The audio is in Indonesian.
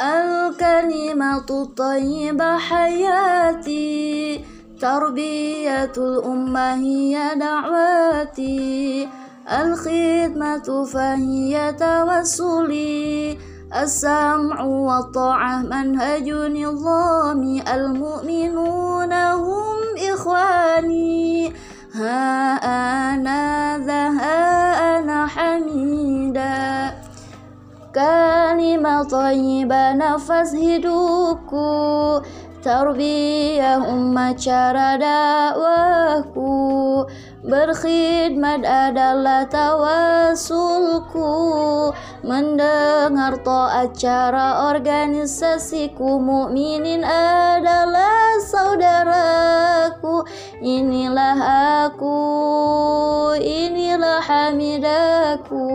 الكلمة الطيبة حياتي تربية الأمة هي دعواتي الخدمة فهي توسلي السمع والطاعة منهج نظامي المؤمنون هم إخواني. ها كلمة طيبة نفس hidupku Tarbiyah umat cara dakwahku Berkhidmat adalah tawasulku Mendengar to'at cara organisasiku Mukminin adalah saudaraku Inilah aku, inilah hamidaku